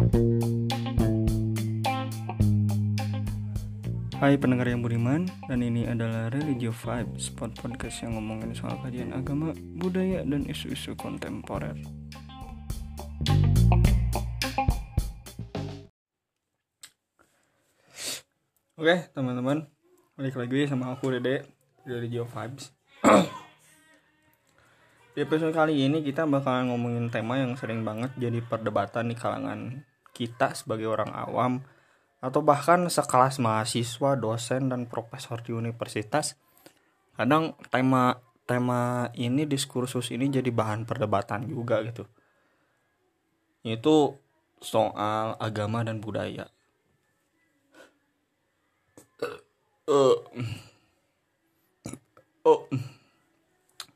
Hai pendengar yang beriman, dan ini adalah Religio Vibes, spot podcast yang ngomongin soal kajian agama, budaya, dan isu-isu kontemporer. Oke teman-teman, balik lagi sama aku Dede dari Religio Vibes. Di episode kali ini kita bakalan ngomongin tema yang sering banget jadi perdebatan di kalangan kita sebagai orang awam atau bahkan sekelas mahasiswa, dosen dan profesor di universitas. Kadang tema tema ini diskursus ini jadi bahan perdebatan juga gitu. Itu soal agama dan budaya. Uh, oh.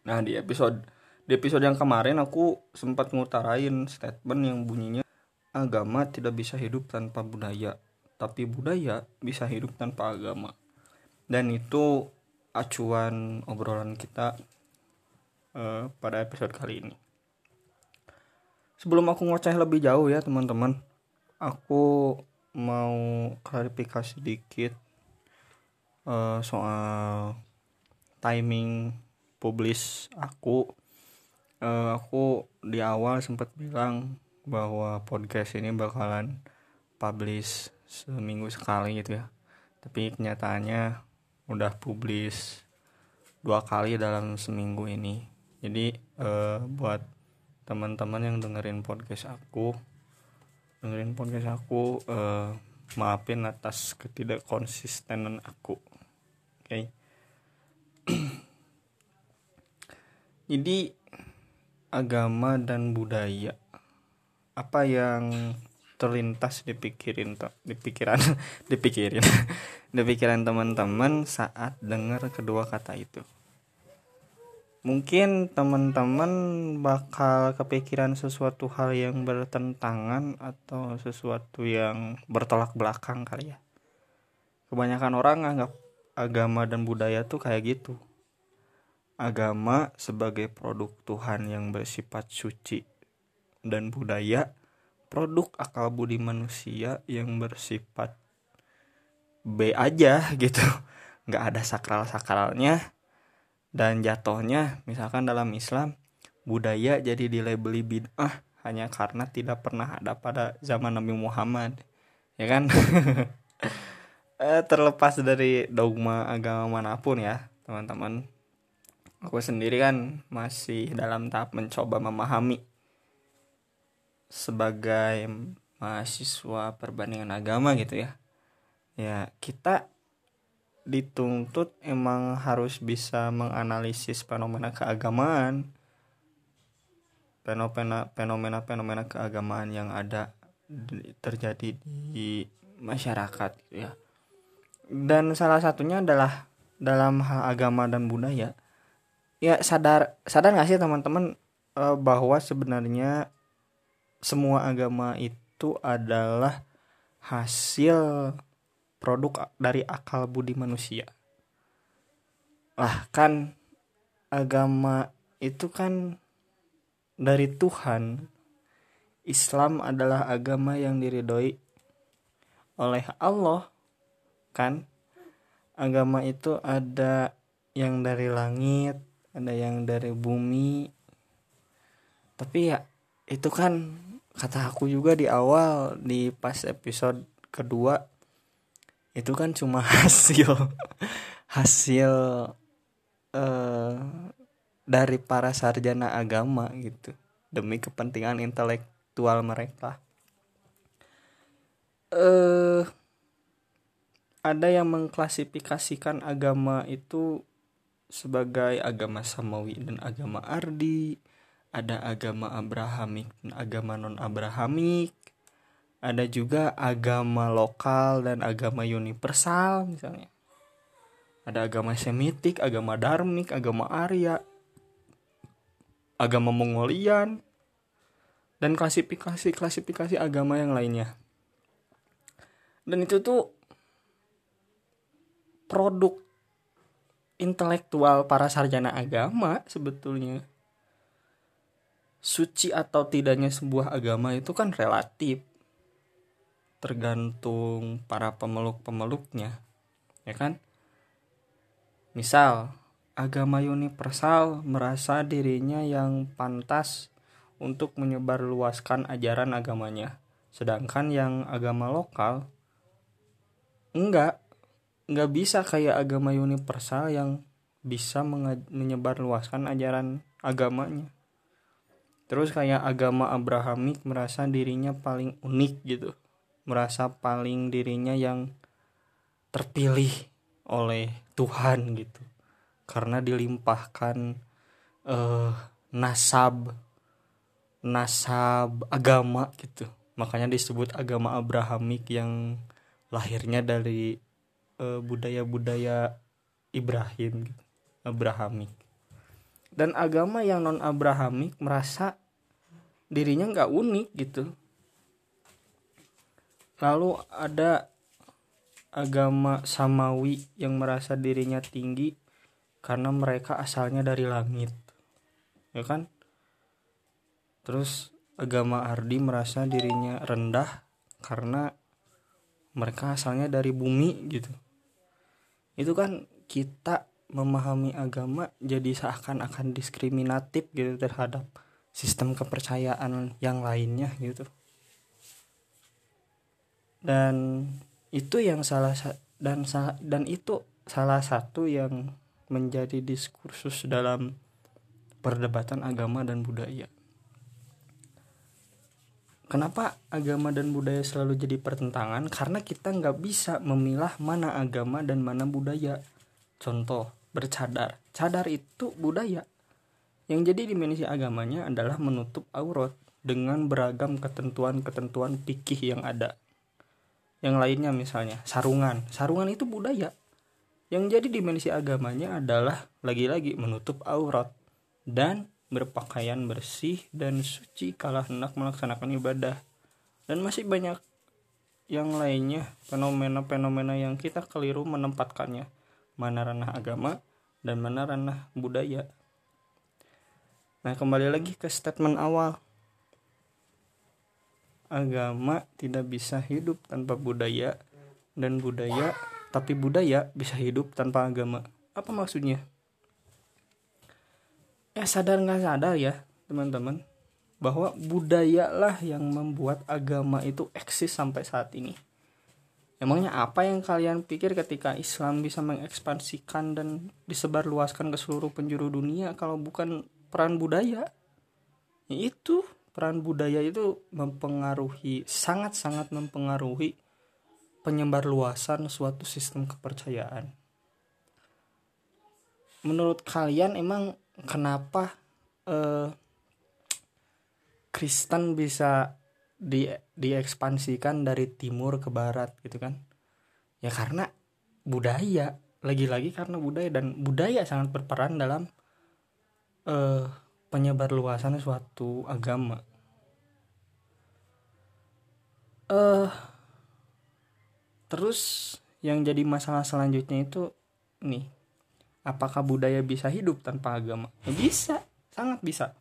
Nah, di episode di episode yang kemarin aku sempat ngutarain statement yang bunyinya agama tidak bisa hidup tanpa budaya tapi budaya bisa hidup tanpa agama. Dan itu acuan obrolan kita uh, pada episode kali ini. Sebelum aku ngoceh lebih jauh ya teman-teman aku mau klarifikasi sedikit uh, soal timing publish aku. Uh, aku di awal sempat bilang bahwa podcast ini bakalan publish seminggu sekali gitu ya. Tapi kenyataannya udah publis dua kali dalam seminggu ini. Jadi eh, buat teman-teman yang dengerin podcast aku dengerin podcast aku eh, maafin atas ketidakkonsistenan aku. Oke? Okay? jadi agama dan budaya apa yang terlintas dipikirin di pikiran dipikirin di pikiran teman-teman saat dengar kedua kata itu? Mungkin teman-teman bakal kepikiran sesuatu hal yang bertentangan atau sesuatu yang bertolak belakang kali ya. Kebanyakan orang anggap agama dan budaya tuh kayak gitu. Agama sebagai produk Tuhan yang bersifat suci dan budaya produk akal budi manusia yang bersifat B aja gitu. Nggak ada sakral sakralnya dan jatuhnya misalkan dalam Islam budaya jadi dilabeli bid'ah hanya karena tidak pernah ada pada zaman Nabi Muhammad ya kan? Eh, terlepas dari dogma agama mana pun ya teman-teman. Aku sendiri kan masih dalam tahap mencoba memahami sebagai mahasiswa perbandingan agama gitu ya. Ya kita dituntut emang harus bisa menganalisis fenomena keagamaan. Fenomena fenomena fenomena keagamaan yang ada terjadi di masyarakat gitu ya. Dan salah satunya adalah dalam hal agama dan budaya. Ya sadar sadar nggak sih teman-teman eh, bahwa sebenarnya semua agama itu adalah hasil produk dari akal budi manusia. Lah kan agama itu kan dari Tuhan. Islam adalah agama yang diridhoi oleh Allah. Kan agama itu ada yang dari langit, ada yang dari bumi. Tapi ya itu kan kata aku juga di awal di pas episode kedua itu kan cuma hasil hasil uh, dari para sarjana agama gitu. Demi kepentingan intelektual mereka. Eh ada yang mengklasifikasikan agama itu sebagai agama samawi dan agama ardi ada agama Abrahamik dan agama non Abrahamik ada juga agama lokal dan agama universal misalnya. Ada agama Semitik agama Darmik agama Arya agama Mongolian dan klasifikasi-klasifikasi agama yang lainnya. Dan itu tuh produk intelektual para sarjana agama sebetulnya suci atau tidaknya sebuah agama itu kan relatif. Tergantung para pemeluk-pemeluknya ya kan? Misal agama universal merasa dirinya yang pantas untuk menyebarluaskan ajaran agamanya sedangkan yang agama lokal enggak. Enggak bisa kayak agama universal yang bisa menyebarluaskan ajaran agamanya terus kayak agama Abrahamik merasa dirinya paling unik gitu. Merasa paling dirinya yang terpilih oleh Tuhan gitu. Karena dilimpahkan uh, nasab nasab agama gitu. Makanya disebut agama Abrahamik yang lahirnya dari budaya budaya-budaya Ibrahim gitu Abrahamik dan agama yang non Abrahamik merasa dirinya nggak unik gitu. Lalu ada agama samawi yang merasa dirinya tinggi karena mereka asalnya dari langit ya kan? Terus agama Ardi merasa dirinya rendah karena mereka asalnya dari bumi gitu. Itu kan kita memahami agama jadi seakan-akan diskriminatif gitu terhadap sistem kepercayaan yang lainnya gitu dan itu yang salah dan dan itu salah satu yang menjadi diskursus dalam perdebatan agama dan budaya. Kenapa agama dan budaya selalu jadi pertentangan? Karena kita nggak bisa memilah mana agama dan mana budaya. Contoh, bercadar. Cadar itu budaya. Yang jadi dimensi agamanya adalah menutup aurat dengan beragam ketentuan-ketentuan pikih yang ada. Yang lainnya misalnya sarungan. Sarungan itu budaya. Yang jadi dimensi agamanya adalah lagi-lagi menutup aurat dan berpakaian bersih dan suci kala hendak melaksanakan ibadah. Dan masih banyak yang lainnya fenomena-fenomena yang kita keliru menempatkannya mana ranah agama dan mana ranah budaya. Nah kembali lagi ke statement awal. Agama tidak bisa hidup tanpa budaya dan budaya tapi budaya bisa hidup tanpa agama. Apa maksudnya? Ya sadar nggak sadar ya teman-teman bahwa budaya lah yang membuat agama itu eksis sampai saat ini emangnya apa yang kalian pikir ketika Islam bisa mengekspansikan dan disebarluaskan ke seluruh penjuru dunia kalau bukan peran budaya ya itu peran budaya itu mempengaruhi sangat-sangat mempengaruhi penyebar luasan suatu sistem kepercayaan. Menurut kalian emang kenapa eh, Kristen bisa di diekspansikan dari timur ke barat gitu kan? Ya karena budaya, lagi-lagi karena budaya dan budaya sangat berperan dalam eh, penyebar luasan suatu agama. Uh, terus yang jadi masalah selanjutnya itu nih apakah budaya bisa hidup tanpa agama? Ya bisa sangat bisa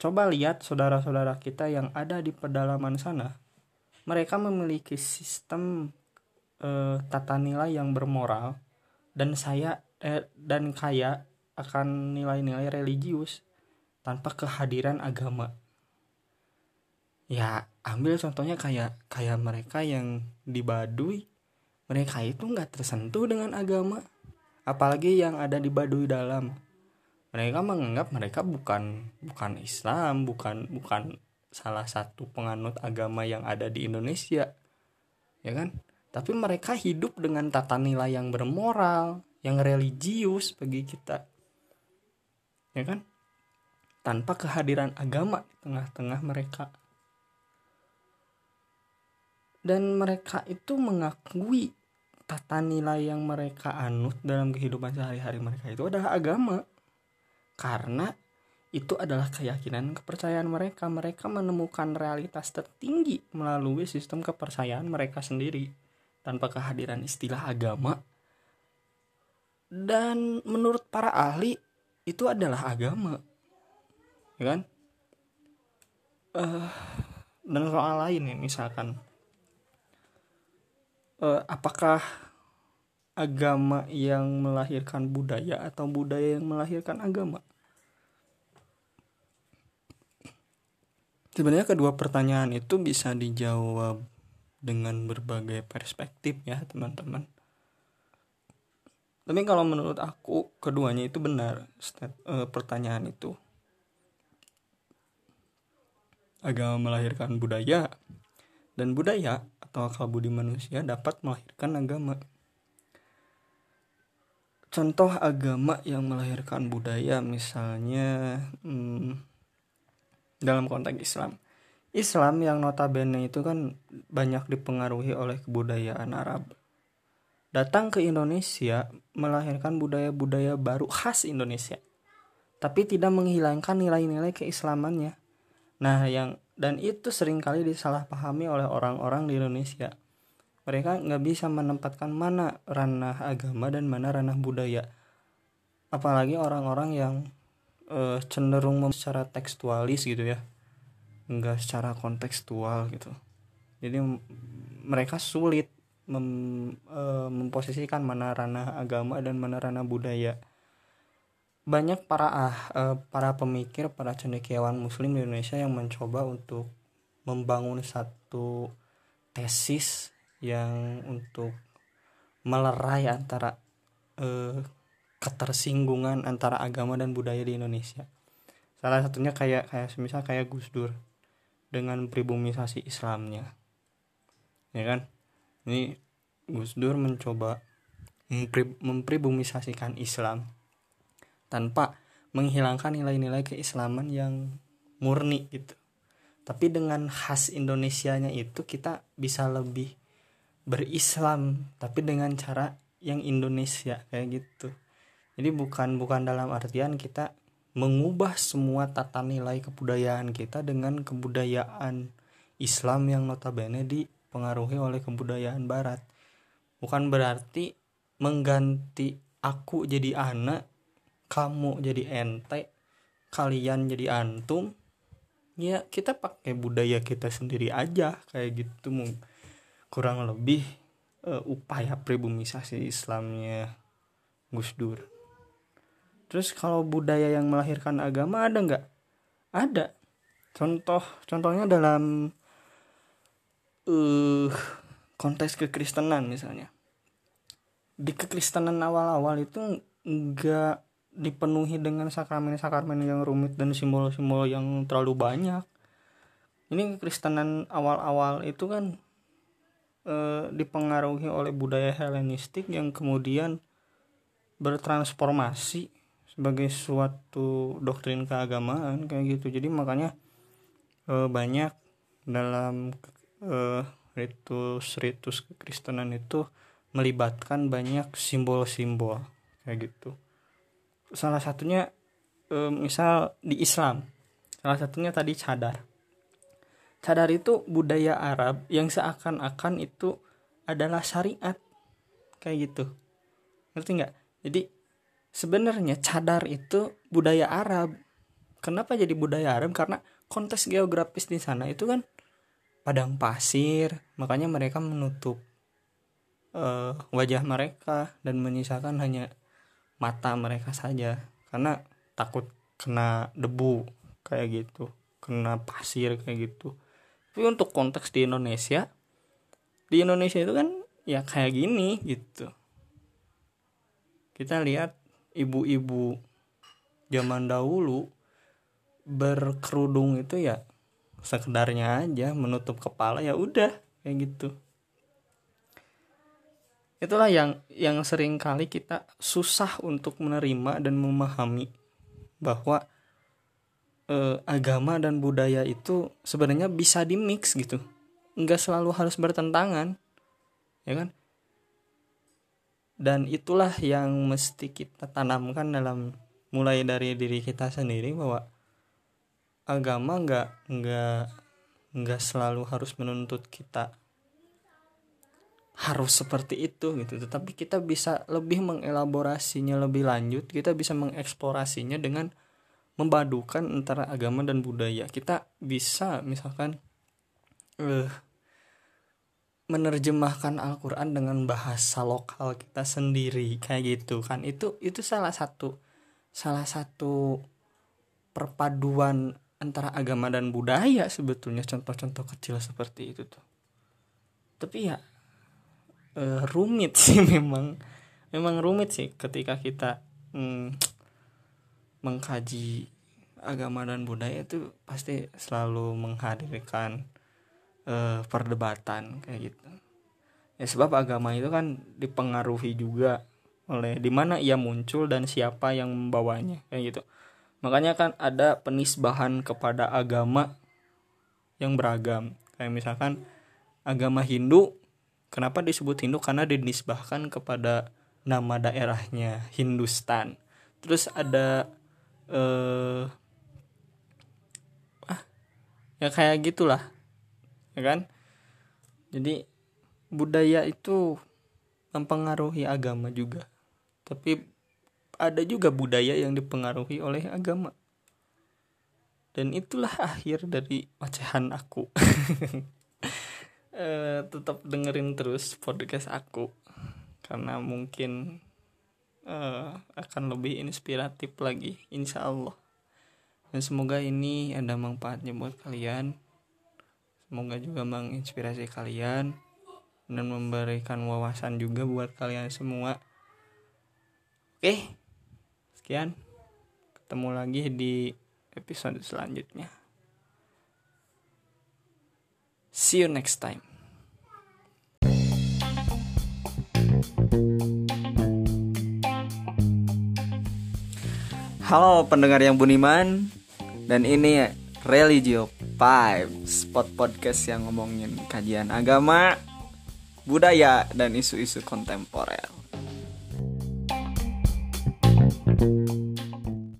coba lihat saudara-saudara kita yang ada di pedalaman sana. Mereka memiliki sistem uh, tata nilai yang bermoral dan saya eh, dan kaya akan nilai-nilai religius tanpa kehadiran agama. Ya ambil contohnya kayak kayak mereka yang di Baduy mereka itu nggak tersentuh dengan agama apalagi yang ada di Baduy dalam mereka menganggap mereka bukan bukan Islam bukan bukan salah satu penganut agama yang ada di Indonesia ya kan tapi mereka hidup dengan tata nilai yang bermoral yang religius bagi kita ya kan tanpa kehadiran agama di tengah-tengah mereka. Dan mereka itu mengakui tata nilai yang mereka anut dalam kehidupan sehari-hari mereka itu adalah agama. Karena itu adalah keyakinan kepercayaan mereka. Mereka menemukan realitas tertinggi melalui sistem kepercayaan mereka sendiri tanpa kehadiran istilah agama. Dan menurut para ahli itu adalah agama ya kan uh, dan soal lain ya misalkan uh, apakah agama yang melahirkan budaya atau budaya yang melahirkan agama sebenarnya kedua pertanyaan itu bisa dijawab dengan berbagai perspektif ya teman-teman. Tapi kalau menurut aku keduanya itu benar uh, pertanyaan itu. Agama melahirkan budaya dan budaya atau akal budi manusia dapat melahirkan agama. Contoh agama yang melahirkan budaya misalnya hmm, dalam konteks Islam Islam yang notabene itu kan banyak dipengaruhi oleh kebudayaan Arab datang ke Indonesia melahirkan budaya-budaya baru khas Indonesia tapi tidak menghilangkan nilai-nilai keislamannya Nah, yang dan itu sering kali disalahpahami oleh orang-orang di Indonesia. Mereka nggak bisa menempatkan mana ranah agama dan mana ranah budaya. Apalagi orang-orang yang e, cenderung secara tekstualis gitu ya, nggak secara kontekstual gitu. Jadi mereka sulit mem, e, memposisikan mana ranah agama dan mana ranah budaya banyak para ah, uh, para pemikir para cendekiawan muslim di Indonesia yang mencoba untuk membangun satu tesis yang untuk melerai antara uh, ketersinggungan antara agama dan budaya di Indonesia. Salah satunya kayak kayak misal kayak Gus Dur dengan pribumisasi Islamnya. Ya kan? Ini Gus Dur mencoba mempribumisasikan Islam tanpa menghilangkan nilai-nilai keislaman yang murni gitu tapi dengan khas Indonesianya itu kita bisa lebih berislam tapi dengan cara yang Indonesia kayak gitu jadi bukan bukan dalam artian kita mengubah semua tata nilai kebudayaan kita dengan kebudayaan Islam yang notabene dipengaruhi oleh kebudayaan Barat. Bukan berarti mengganti aku jadi anak kamu jadi ente kalian jadi antum. Ya kita pakai budaya kita sendiri aja kayak gitu kurang lebih uh, upaya pribumisasi Islamnya Gus Dur terus kalau budaya yang melahirkan agama ada nggak? Ada. Contoh contohnya dalam uh, konteks kekristenan misalnya. Di kekristenan awal-awal itu nggak dipenuhi dengan sakramen-sakramen yang rumit dan simbol-simbol yang terlalu banyak. Ini kekristenan awal-awal itu kan e, dipengaruhi oleh budaya Helenistik yang kemudian bertransformasi sebagai suatu doktrin keagamaan kayak gitu. Jadi makanya e, banyak dalam e, ritus-ritus kekristenan itu melibatkan banyak simbol-simbol kayak gitu. Salah satunya e, misal di Islam salah satunya tadi cadar. Cadar itu budaya Arab yang seakan-akan itu adalah syariat kayak gitu. Ngerti nggak? Jadi sebenarnya cadar itu budaya Arab. Kenapa jadi budaya Arab? Karena konteks geografis di sana itu kan padang pasir. Makanya mereka menutup uh, wajah mereka dan menyisakan hanya mata mereka saja. Karena takut kena debu kayak gitu. Kena pasir kayak gitu. Tapi untuk konteks di Indonesia di Indonesia itu kan ya kayak gini gitu. Kita lihat ibu-ibu zaman dahulu berkerudung itu ya sekedarnya aja menutup kepala ya udah kayak gitu. Itulah yang yang sering kali kita susah untuk menerima dan memahami bahwa eh, agama dan budaya itu sebenarnya bisa dimix gitu. Nggak selalu harus bertentangan ya kan dan itulah yang mesti kita tanamkan dalam mulai dari diri kita sendiri bahwa agama nggak nggak nggak selalu harus menuntut kita harus seperti itu gitu. Tetapi kita bisa lebih mengelaborasinya lebih lanjut kita bisa mengeksplorasinya dengan membadukan antara agama dan budaya. Kita bisa misalkan uh, menerjemahkan Al-Qur'an dengan bahasa lokal kita sendiri kayak gitu kan. Itu itu salah satu salah satu perpaduan antara agama dan budaya sebetulnya contoh-contoh kecil seperti itu tuh. Tapi ya e, rumit sih memang. Memang rumit sih ketika kita hmm, mengkaji agama dan budaya itu pasti selalu menghadirkan uh, perdebatan kayak gitu. Ya sebab agama itu kan dipengaruhi juga oleh di mana ia muncul dan siapa yang membawanya kayak gitu. Makanya kan ada penisbahan kepada agama yang beragam. Kayak misalkan agama Hindu kenapa disebut Hindu? Karena dinisbahkan kepada nama daerahnya Hindustan. Terus ada eh ah ya kayak gitulah ya kan? Jadi budaya itu mempengaruhi agama juga. Tapi ada juga budaya yang dipengaruhi oleh agama. Dan itulah akhir dari ocehan aku. E, tetap dengerin terus podcast aku. Karena mungkin e, akan lebih inspiratif lagi insya Allah. Dan semoga ini ada manfaatnya buat kalian Semoga juga menginspirasi kalian dan memberikan wawasan juga buat kalian semua. Oke, sekian. Ketemu lagi di episode selanjutnya. See you next time. Halo pendengar yang buniman dan ini Religio 5 Spot podcast yang ngomongin kajian agama, budaya, dan isu-isu kontemporer.